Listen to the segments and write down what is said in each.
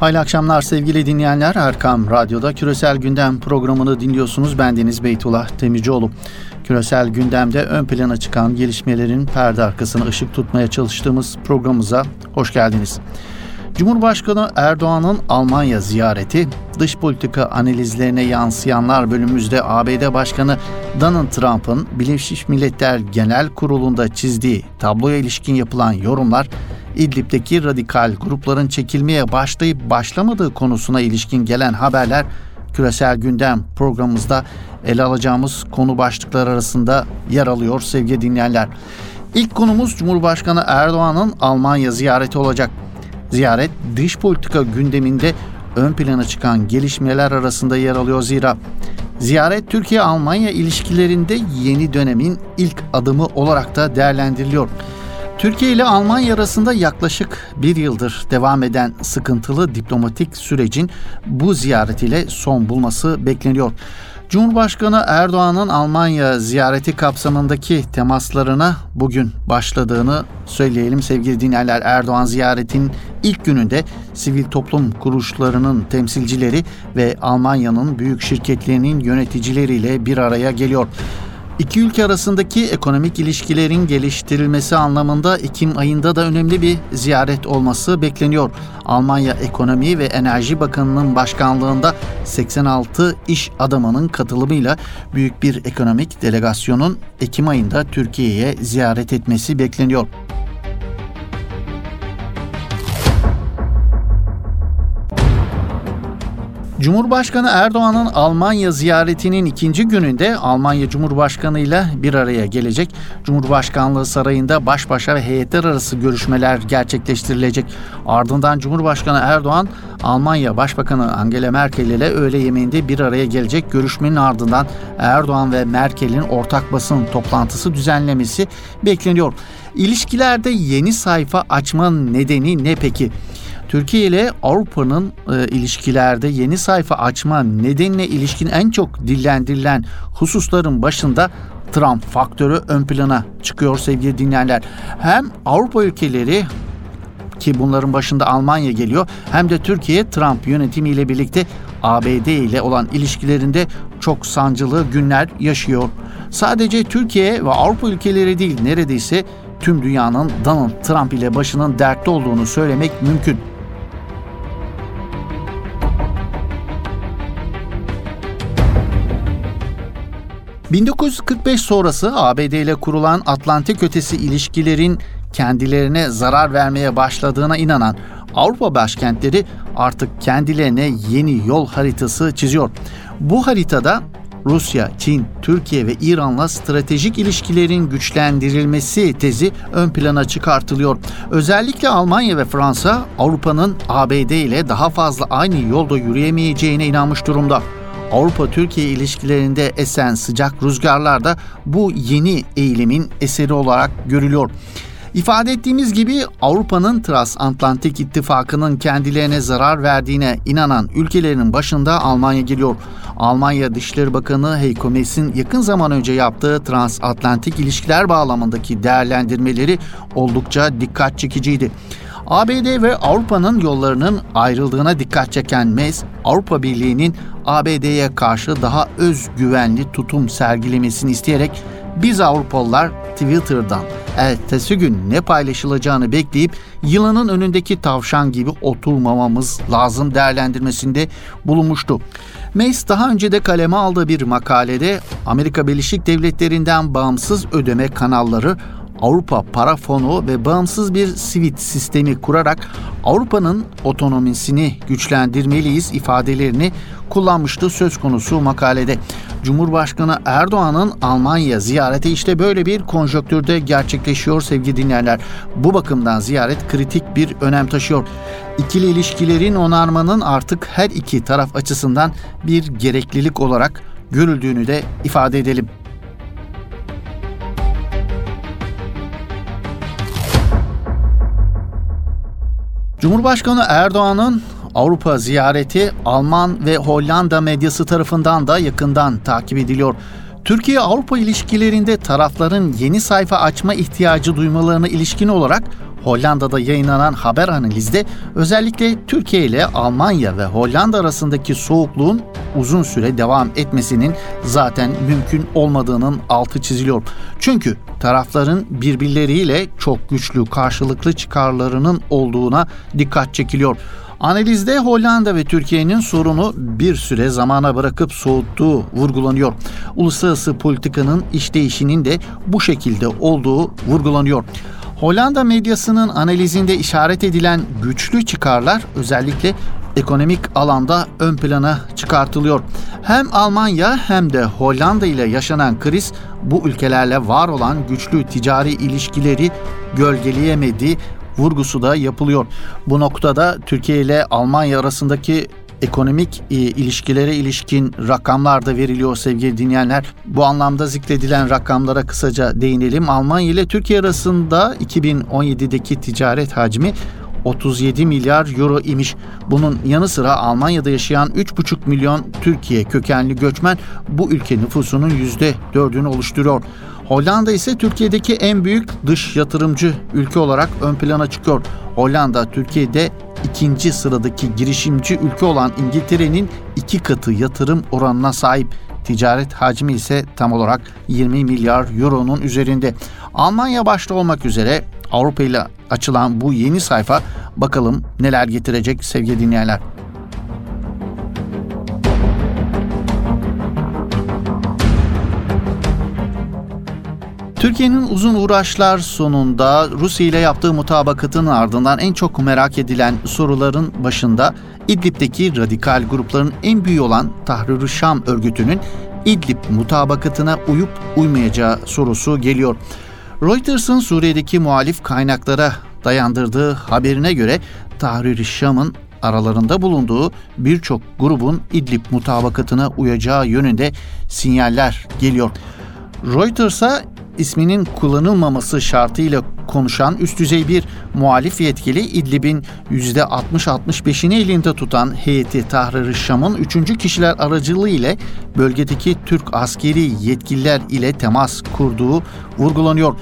Hayırlı akşamlar sevgili dinleyenler. Erkam Radyo'da Küresel Gündem programını dinliyorsunuz. Ben Deniz Beytullah Demircioğlu. Küresel gündemde ön plana çıkan gelişmelerin perde arkasına ışık tutmaya çalıştığımız programımıza hoş geldiniz. Cumhurbaşkanı Erdoğan'ın Almanya ziyareti, dış politika analizlerine yansıyanlar bölümümüzde ABD Başkanı Donald Trump'ın Birleşmiş Milletler Genel Kurulu'nda çizdiği tabloya ilişkin yapılan yorumlar, İdlib'deki radikal grupların çekilmeye başlayıp başlamadığı konusuna ilişkin gelen haberler küresel gündem programımızda ele alacağımız konu başlıkları arasında yer alıyor sevgili dinleyenler. İlk konumuz Cumhurbaşkanı Erdoğan'ın Almanya ziyareti olacak. Ziyaret dış politika gündeminde ön plana çıkan gelişmeler arasında yer alıyor zira ziyaret Türkiye-Almanya ilişkilerinde yeni dönemin ilk adımı olarak da değerlendiriliyor. Türkiye ile Almanya arasında yaklaşık bir yıldır devam eden sıkıntılı diplomatik sürecin bu ziyaretiyle son bulması bekleniyor. Cumhurbaşkanı Erdoğan'ın Almanya ziyareti kapsamındaki temaslarına bugün başladığını söyleyelim sevgili dinleyenler. Erdoğan ziyaretin ilk gününde sivil toplum kuruluşlarının temsilcileri ve Almanya'nın büyük şirketlerinin yöneticileriyle bir araya geliyor. İki ülke arasındaki ekonomik ilişkilerin geliştirilmesi anlamında Ekim ayında da önemli bir ziyaret olması bekleniyor. Almanya Ekonomi ve Enerji Bakanı'nın başkanlığında 86 iş adamının katılımıyla büyük bir ekonomik delegasyonun Ekim ayında Türkiye'ye ziyaret etmesi bekleniyor. Cumhurbaşkanı Erdoğan'ın Almanya ziyaretinin ikinci gününde Almanya Cumhurbaşkanı ile bir araya gelecek. Cumhurbaşkanlığı sarayında baş başa ve heyetler arası görüşmeler gerçekleştirilecek. Ardından Cumhurbaşkanı Erdoğan Almanya Başbakanı Angela Merkel ile öğle yemeğinde bir araya gelecek. Görüşmenin ardından Erdoğan ve Merkel'in ortak basın toplantısı düzenlemesi bekleniyor. İlişkilerde yeni sayfa açma nedeni ne peki? Türkiye ile Avrupa'nın e, ilişkilerde yeni sayfa açma nedenine ilişkin en çok dillendirilen hususların başında Trump faktörü ön plana çıkıyor sevgili dinleyenler. Hem Avrupa ülkeleri ki bunların başında Almanya geliyor hem de Türkiye Trump yönetimiyle birlikte ABD ile olan ilişkilerinde çok sancılı günler yaşıyor. Sadece Türkiye ve Avrupa ülkeleri değil neredeyse tüm dünyanın Donald Trump ile başının dertte olduğunu söylemek mümkün. 1945 sonrası ABD ile kurulan Atlantik ötesi ilişkilerin kendilerine zarar vermeye başladığına inanan Avrupa başkentleri artık kendilerine yeni yol haritası çiziyor. Bu haritada Rusya, Çin, Türkiye ve İran'la stratejik ilişkilerin güçlendirilmesi tezi ön plana çıkartılıyor. Özellikle Almanya ve Fransa Avrupa'nın ABD ile daha fazla aynı yolda yürüyemeyeceğine inanmış durumda. Avrupa-Türkiye ilişkilerinde esen sıcak rüzgarlar da bu yeni eğilimin eseri olarak görülüyor. İfade ettiğimiz gibi Avrupa'nın Transatlantik İttifakı'nın kendilerine zarar verdiğine inanan ülkelerinin başında Almanya geliyor. Almanya Dışişleri Bakanı Heiko Maas'in yakın zaman önce yaptığı transatlantik ilişkiler bağlamındaki değerlendirmeleri oldukça dikkat çekiciydi. ABD ve Avrupa'nın yollarının ayrıldığına dikkat çeken Maas, Avrupa Birliği'nin ABD'ye karşı daha özgüvenli tutum sergilemesini isteyerek biz Avrupalılar Twitter'dan ertesi gün ne paylaşılacağını bekleyip yılanın önündeki tavşan gibi oturmamamız lazım değerlendirmesinde bulunmuştu. Mace daha önce de kaleme aldığı bir makalede Amerika Birleşik Devletleri'nden bağımsız ödeme kanalları Avrupa Para Fonu ve bağımsız bir SWIFT sistemi kurarak Avrupa'nın otonomisini güçlendirmeliyiz ifadelerini kullanmıştı söz konusu makalede. Cumhurbaşkanı Erdoğan'ın Almanya ziyareti işte böyle bir konjonktürde gerçekleşiyor sevgili dinleyenler. Bu bakımdan ziyaret kritik bir önem taşıyor. İkili ilişkilerin onarmanın artık her iki taraf açısından bir gereklilik olarak görüldüğünü de ifade edelim. Cumhurbaşkanı Erdoğan'ın Avrupa ziyareti Alman ve Hollanda medyası tarafından da yakından takip ediliyor. Türkiye-Avrupa ilişkilerinde tarafların yeni sayfa açma ihtiyacı duymalarına ilişkin olarak Hollanda'da yayınlanan haber analizde özellikle Türkiye ile Almanya ve Hollanda arasındaki soğukluğun uzun süre devam etmesinin zaten mümkün olmadığının altı çiziliyor. Çünkü tarafların birbirleriyle çok güçlü karşılıklı çıkarlarının olduğuna dikkat çekiliyor. Analizde Hollanda ve Türkiye'nin sorunu bir süre zamana bırakıp soğuttuğu vurgulanıyor. Uluslararası politikanın işleyişinin de bu şekilde olduğu vurgulanıyor. Hollanda medyasının analizinde işaret edilen güçlü çıkarlar özellikle ekonomik alanda ön plana çıkartılıyor. Hem Almanya hem de Hollanda ile yaşanan kriz bu ülkelerle var olan güçlü ticari ilişkileri gölgeleyemedi vurgusu da yapılıyor. Bu noktada Türkiye ile Almanya arasındaki ekonomik e, ilişkilere ilişkin rakamlar da veriliyor sevgili dinleyenler. Bu anlamda zikredilen rakamlara kısaca değinelim. Almanya ile Türkiye arasında 2017'deki ticaret hacmi 37 milyar euro imiş. Bunun yanı sıra Almanya'da yaşayan 3,5 milyon Türkiye kökenli göçmen bu ülke nüfusunun %4'ünü oluşturuyor. Hollanda ise Türkiye'deki en büyük dış yatırımcı ülke olarak ön plana çıkıyor. Hollanda Türkiye'de ikinci sıradaki girişimci ülke olan İngiltere'nin iki katı yatırım oranına sahip. Ticaret hacmi ise tam olarak 20 milyar euronun üzerinde. Almanya başta olmak üzere Avrupa ile açılan bu yeni sayfa bakalım neler getirecek sevgili dinleyenler. Türkiye'nin uzun uğraşlar sonunda Rusya ile yaptığı mutabakatın ardından en çok merak edilen soruların başında İdlib'deki radikal grupların en büyüğü olan Tahrir-i Şam örgütünün İdlib mutabakatına uyup uymayacağı sorusu geliyor. Reuters'ın Suriye'deki muhalif kaynaklara dayandırdığı haberine göre Tahrir-i Şam'ın aralarında bulunduğu birçok grubun İdlib mutabakatına uyacağı yönünde sinyaller geliyor. Reuters'a isminin kullanılmaması şartıyla konuşan üst düzey bir muhalif yetkili İdlib'in %60-65'ini elinde tutan heyeti Tahrir-i Şam'ın üçüncü kişiler aracılığı ile bölgedeki Türk askeri yetkililer ile temas kurduğu vurgulanıyor.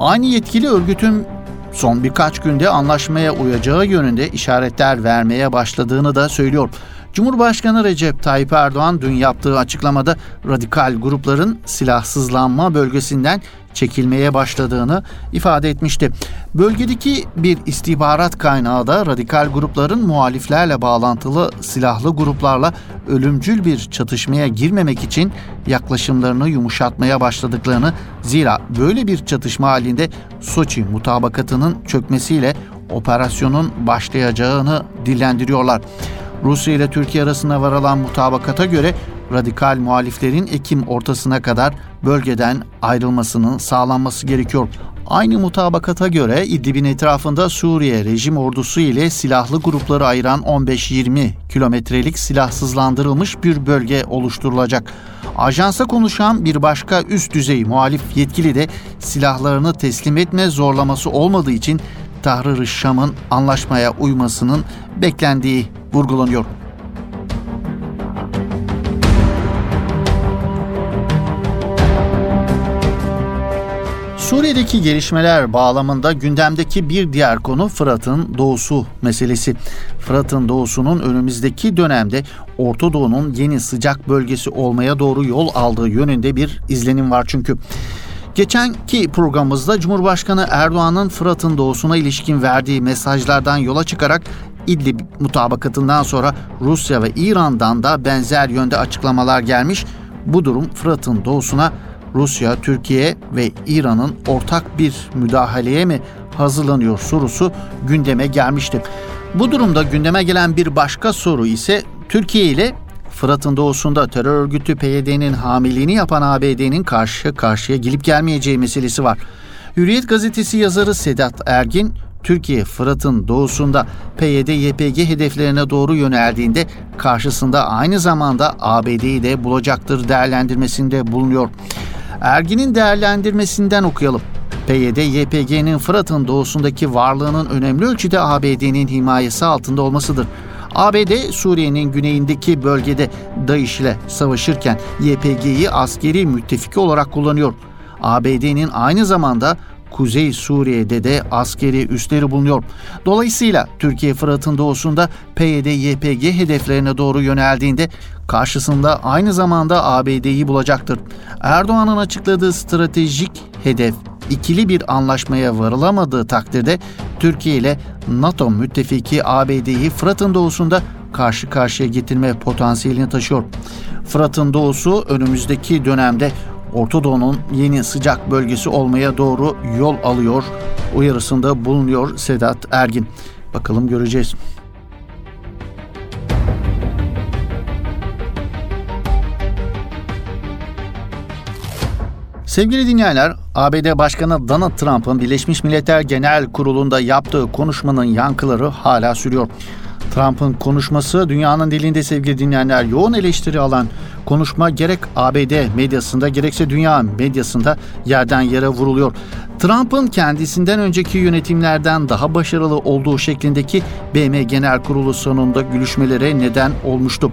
Aynı yetkili örgütün son birkaç günde anlaşmaya uyacağı yönünde işaretler vermeye başladığını da söylüyor. Cumhurbaşkanı Recep Tayyip Erdoğan dün yaptığı açıklamada radikal grupların silahsızlanma bölgesinden çekilmeye başladığını ifade etmişti. Bölgedeki bir istihbarat kaynağı da radikal grupların muhaliflerle bağlantılı silahlı gruplarla ölümcül bir çatışmaya girmemek için yaklaşımlarını yumuşatmaya başladıklarını zira böyle bir çatışma halinde Soçi mutabakatının çökmesiyle operasyonun başlayacağını dillendiriyorlar. Rusya ile Türkiye arasında varılan mutabakata göre radikal muhaliflerin Ekim ortasına kadar bölgeden ayrılmasının sağlanması gerekiyor. Aynı mutabakata göre İdlib'in etrafında Suriye rejim ordusu ile silahlı grupları ayıran 15-20 kilometrelik silahsızlandırılmış bir bölge oluşturulacak. Ajansa konuşan bir başka üst düzey muhalif yetkili de silahlarını teslim etme zorlaması olmadığı için Tahrir-i Şam'ın anlaşmaya uymasının beklendiği vurgulanıyor. Suriye'deki gelişmeler bağlamında gündemdeki bir diğer konu Fırat'ın doğusu meselesi. Fırat'ın doğusunun önümüzdeki dönemde Orta Doğu'nun yeni sıcak bölgesi olmaya doğru yol aldığı yönünde bir izlenim var çünkü. Geçenki programımızda Cumhurbaşkanı Erdoğan'ın Fırat'ın doğusuna ilişkin verdiği mesajlardan yola çıkarak İdlib mutabakatından sonra Rusya ve İran'dan da benzer yönde açıklamalar gelmiş. Bu durum Fırat'ın doğusuna Rusya, Türkiye ve İran'ın ortak bir müdahaleye mi hazırlanıyor sorusu gündeme gelmişti. Bu durumda gündeme gelen bir başka soru ise Türkiye ile Fırat'ın doğusunda terör örgütü PYD'nin hamiliğini yapan ABD'nin karşı karşıya gelip gelmeyeceği meselesi var. Hürriyet gazetesi yazarı Sedat Ergin, Türkiye Fırat'ın doğusunda PYD-YPG hedeflerine doğru yöneldiğinde karşısında aynı zamanda ABD'yi de bulacaktır değerlendirmesinde bulunuyor. Ergin'in değerlendirmesinden okuyalım. PYD-YPG'nin Fırat'ın doğusundaki varlığının önemli ölçüde ABD'nin himayesi altında olmasıdır. ABD Suriye'nin güneyindeki bölgede DAEŞ ile savaşırken YPG'yi askeri müttefiki olarak kullanıyor. ABD'nin aynı zamanda Kuzey Suriye'de de askeri üsleri bulunuyor. Dolayısıyla Türkiye Fırat'ın doğusunda PYD-YPG hedeflerine doğru yöneldiğinde karşısında aynı zamanda ABD'yi bulacaktır. Erdoğan'ın açıkladığı stratejik hedef ikili bir anlaşmaya varılamadığı takdirde Türkiye ile NATO müttefiki ABD'yi Fırat'ın doğusunda karşı karşıya getirme potansiyelini taşıyor. Fırat'ın doğusu önümüzdeki dönemde Orta Doğu'nun yeni sıcak bölgesi olmaya doğru yol alıyor uyarısında bulunuyor Sedat Ergin. Bakalım göreceğiz. Sevgili dinleyenler, ABD Başkanı Donald Trump'ın Birleşmiş Milletler Genel Kurulu'nda yaptığı konuşmanın yankıları hala sürüyor. Trump'ın konuşması dünyanın dilinde sevgili dinleyenler yoğun eleştiri alan konuşma gerek ABD medyasında gerekse dünya medyasında yerden yere vuruluyor. Trump'ın kendisinden önceki yönetimlerden daha başarılı olduğu şeklindeki BM Genel Kurulu sonunda gülüşmelere neden olmuştu.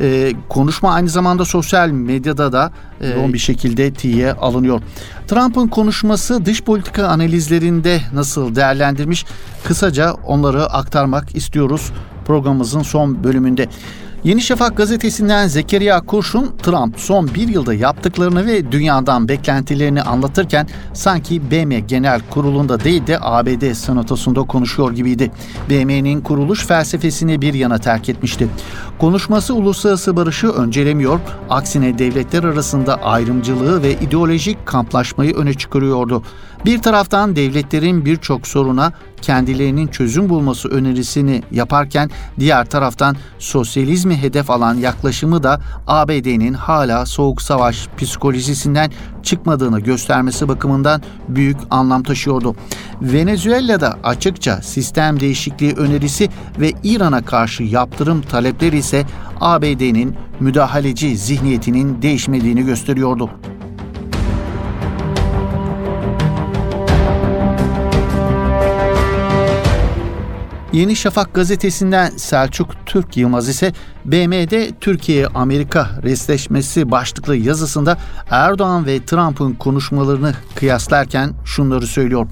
E, konuşma aynı zamanda sosyal medyada da e, yoğun bir şekilde tiye alınıyor. Trump'ın konuşması dış politika analizlerinde nasıl değerlendirmiş? Kısaca onları aktarmak istiyoruz programımızın son bölümünde. Yeni Şafak gazetesinden Zekeriya Kurşun, Trump son bir yılda yaptıklarını ve dünyadan beklentilerini anlatırken sanki BM Genel Kurulu'nda değil de ABD Senatosu'nda konuşuyor gibiydi. BM'nin kuruluş felsefesini bir yana terk etmişti. Konuşması uluslararası barışı öncelemiyor, aksine devletler arasında ayrımcılığı ve ideolojik kamplaşmayı öne çıkarıyordu. Bir taraftan devletlerin birçok soruna kendilerinin çözüm bulması önerisini yaparken diğer taraftan sosyalizmi hedef alan yaklaşımı da ABD'nin hala soğuk savaş psikolojisinden çıkmadığını göstermesi bakımından büyük anlam taşıyordu. Venezuela'da açıkça sistem değişikliği önerisi ve İran'a karşı yaptırım talepleri ise ABD'nin müdahaleci zihniyetinin değişmediğini gösteriyordu. Yeni Şafak gazetesinden Selçuk Türk Yılmaz ise BM'de Türkiye-Amerika resleşmesi başlıklı yazısında Erdoğan ve Trump'ın konuşmalarını kıyaslarken şunları söylüyor.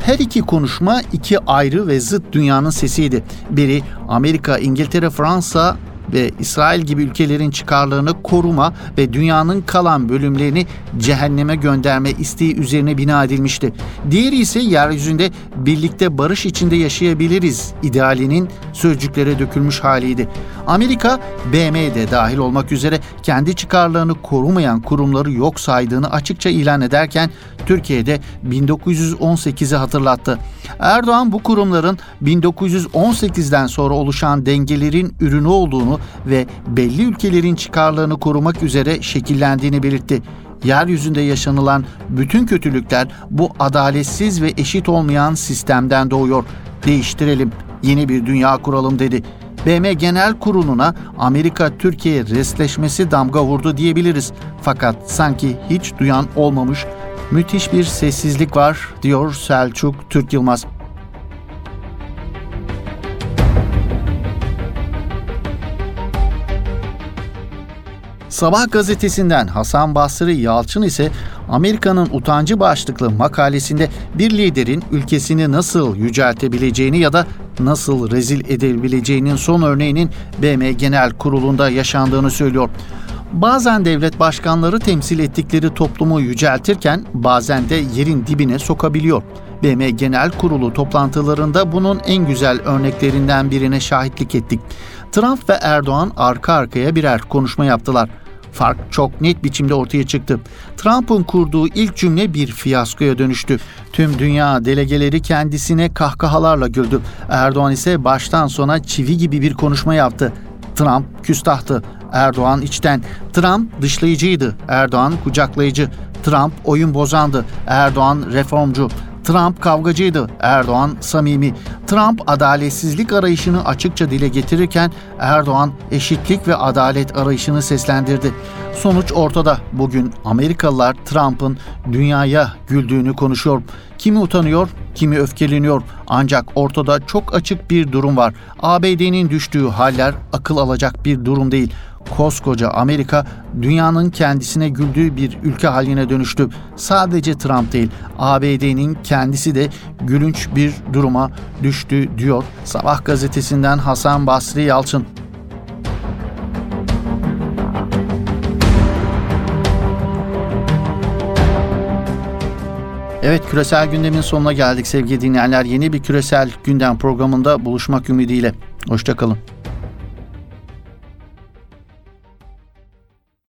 Her iki konuşma iki ayrı ve zıt dünyanın sesiydi. Biri Amerika, İngiltere, Fransa ve İsrail gibi ülkelerin çıkarlarını koruma ve dünyanın kalan bölümlerini cehenneme gönderme isteği üzerine bina edilmişti. Diğeri ise yeryüzünde birlikte barış içinde yaşayabiliriz idealinin sözcüklere dökülmüş haliydi. Amerika, BM'de dahil olmak üzere kendi çıkarlarını korumayan kurumları yok saydığını açıkça ilan ederken Türkiye'de 1918'i hatırlattı. Erdoğan bu kurumların 1918'den sonra oluşan dengelerin ürünü olduğunu ve belli ülkelerin çıkarlarını korumak üzere şekillendiğini belirtti. Yeryüzünde yaşanılan bütün kötülükler bu adaletsiz ve eşit olmayan sistemden doğuyor. Değiştirelim, yeni bir dünya kuralım dedi. BM Genel Kurulu'na Amerika-Türkiye resleşmesi damga vurdu diyebiliriz. Fakat sanki hiç duyan olmamış müthiş bir sessizlik var diyor Selçuk Türk Yılmaz. Sabah gazetesinden Hasan Basri Yalçın ise Amerika'nın utancı başlıklı makalesinde bir liderin ülkesini nasıl yüceltebileceğini ya da nasıl rezil edebileceğinin son örneğinin BM Genel Kurulu'nda yaşandığını söylüyor. Bazen devlet başkanları temsil ettikleri toplumu yüceltirken bazen de yerin dibine sokabiliyor. BM Genel Kurulu toplantılarında bunun en güzel örneklerinden birine şahitlik ettik. Trump ve Erdoğan arka arkaya birer konuşma yaptılar. Fark çok net biçimde ortaya çıktı. Trump'ın kurduğu ilk cümle bir fiyaskoya dönüştü. Tüm dünya delegeleri kendisine kahkahalarla güldü. Erdoğan ise baştan sona çivi gibi bir konuşma yaptı. Trump küstahtı. Erdoğan içten. Trump dışlayıcıydı. Erdoğan kucaklayıcı. Trump oyun bozandı. Erdoğan reformcu. Trump kavgacıydı, Erdoğan samimi. Trump adaletsizlik arayışını açıkça dile getirirken Erdoğan eşitlik ve adalet arayışını seslendirdi. Sonuç ortada. Bugün Amerikalılar Trump'ın dünyaya güldüğünü konuşuyor. Kimi utanıyor, kimi öfkeleniyor. Ancak ortada çok açık bir durum var. ABD'nin düştüğü haller akıl alacak bir durum değil. Koskoca Amerika dünyanın kendisine güldüğü bir ülke haline dönüştü. Sadece Trump değil, ABD'nin kendisi de gülünç bir duruma düştü diyor Sabah gazetesinden Hasan Basri Yalçın. Evet küresel gündemin sonuna geldik sevgili dinleyenler. Yeni bir küresel gündem programında buluşmak ümidiyle. Hoşçakalın.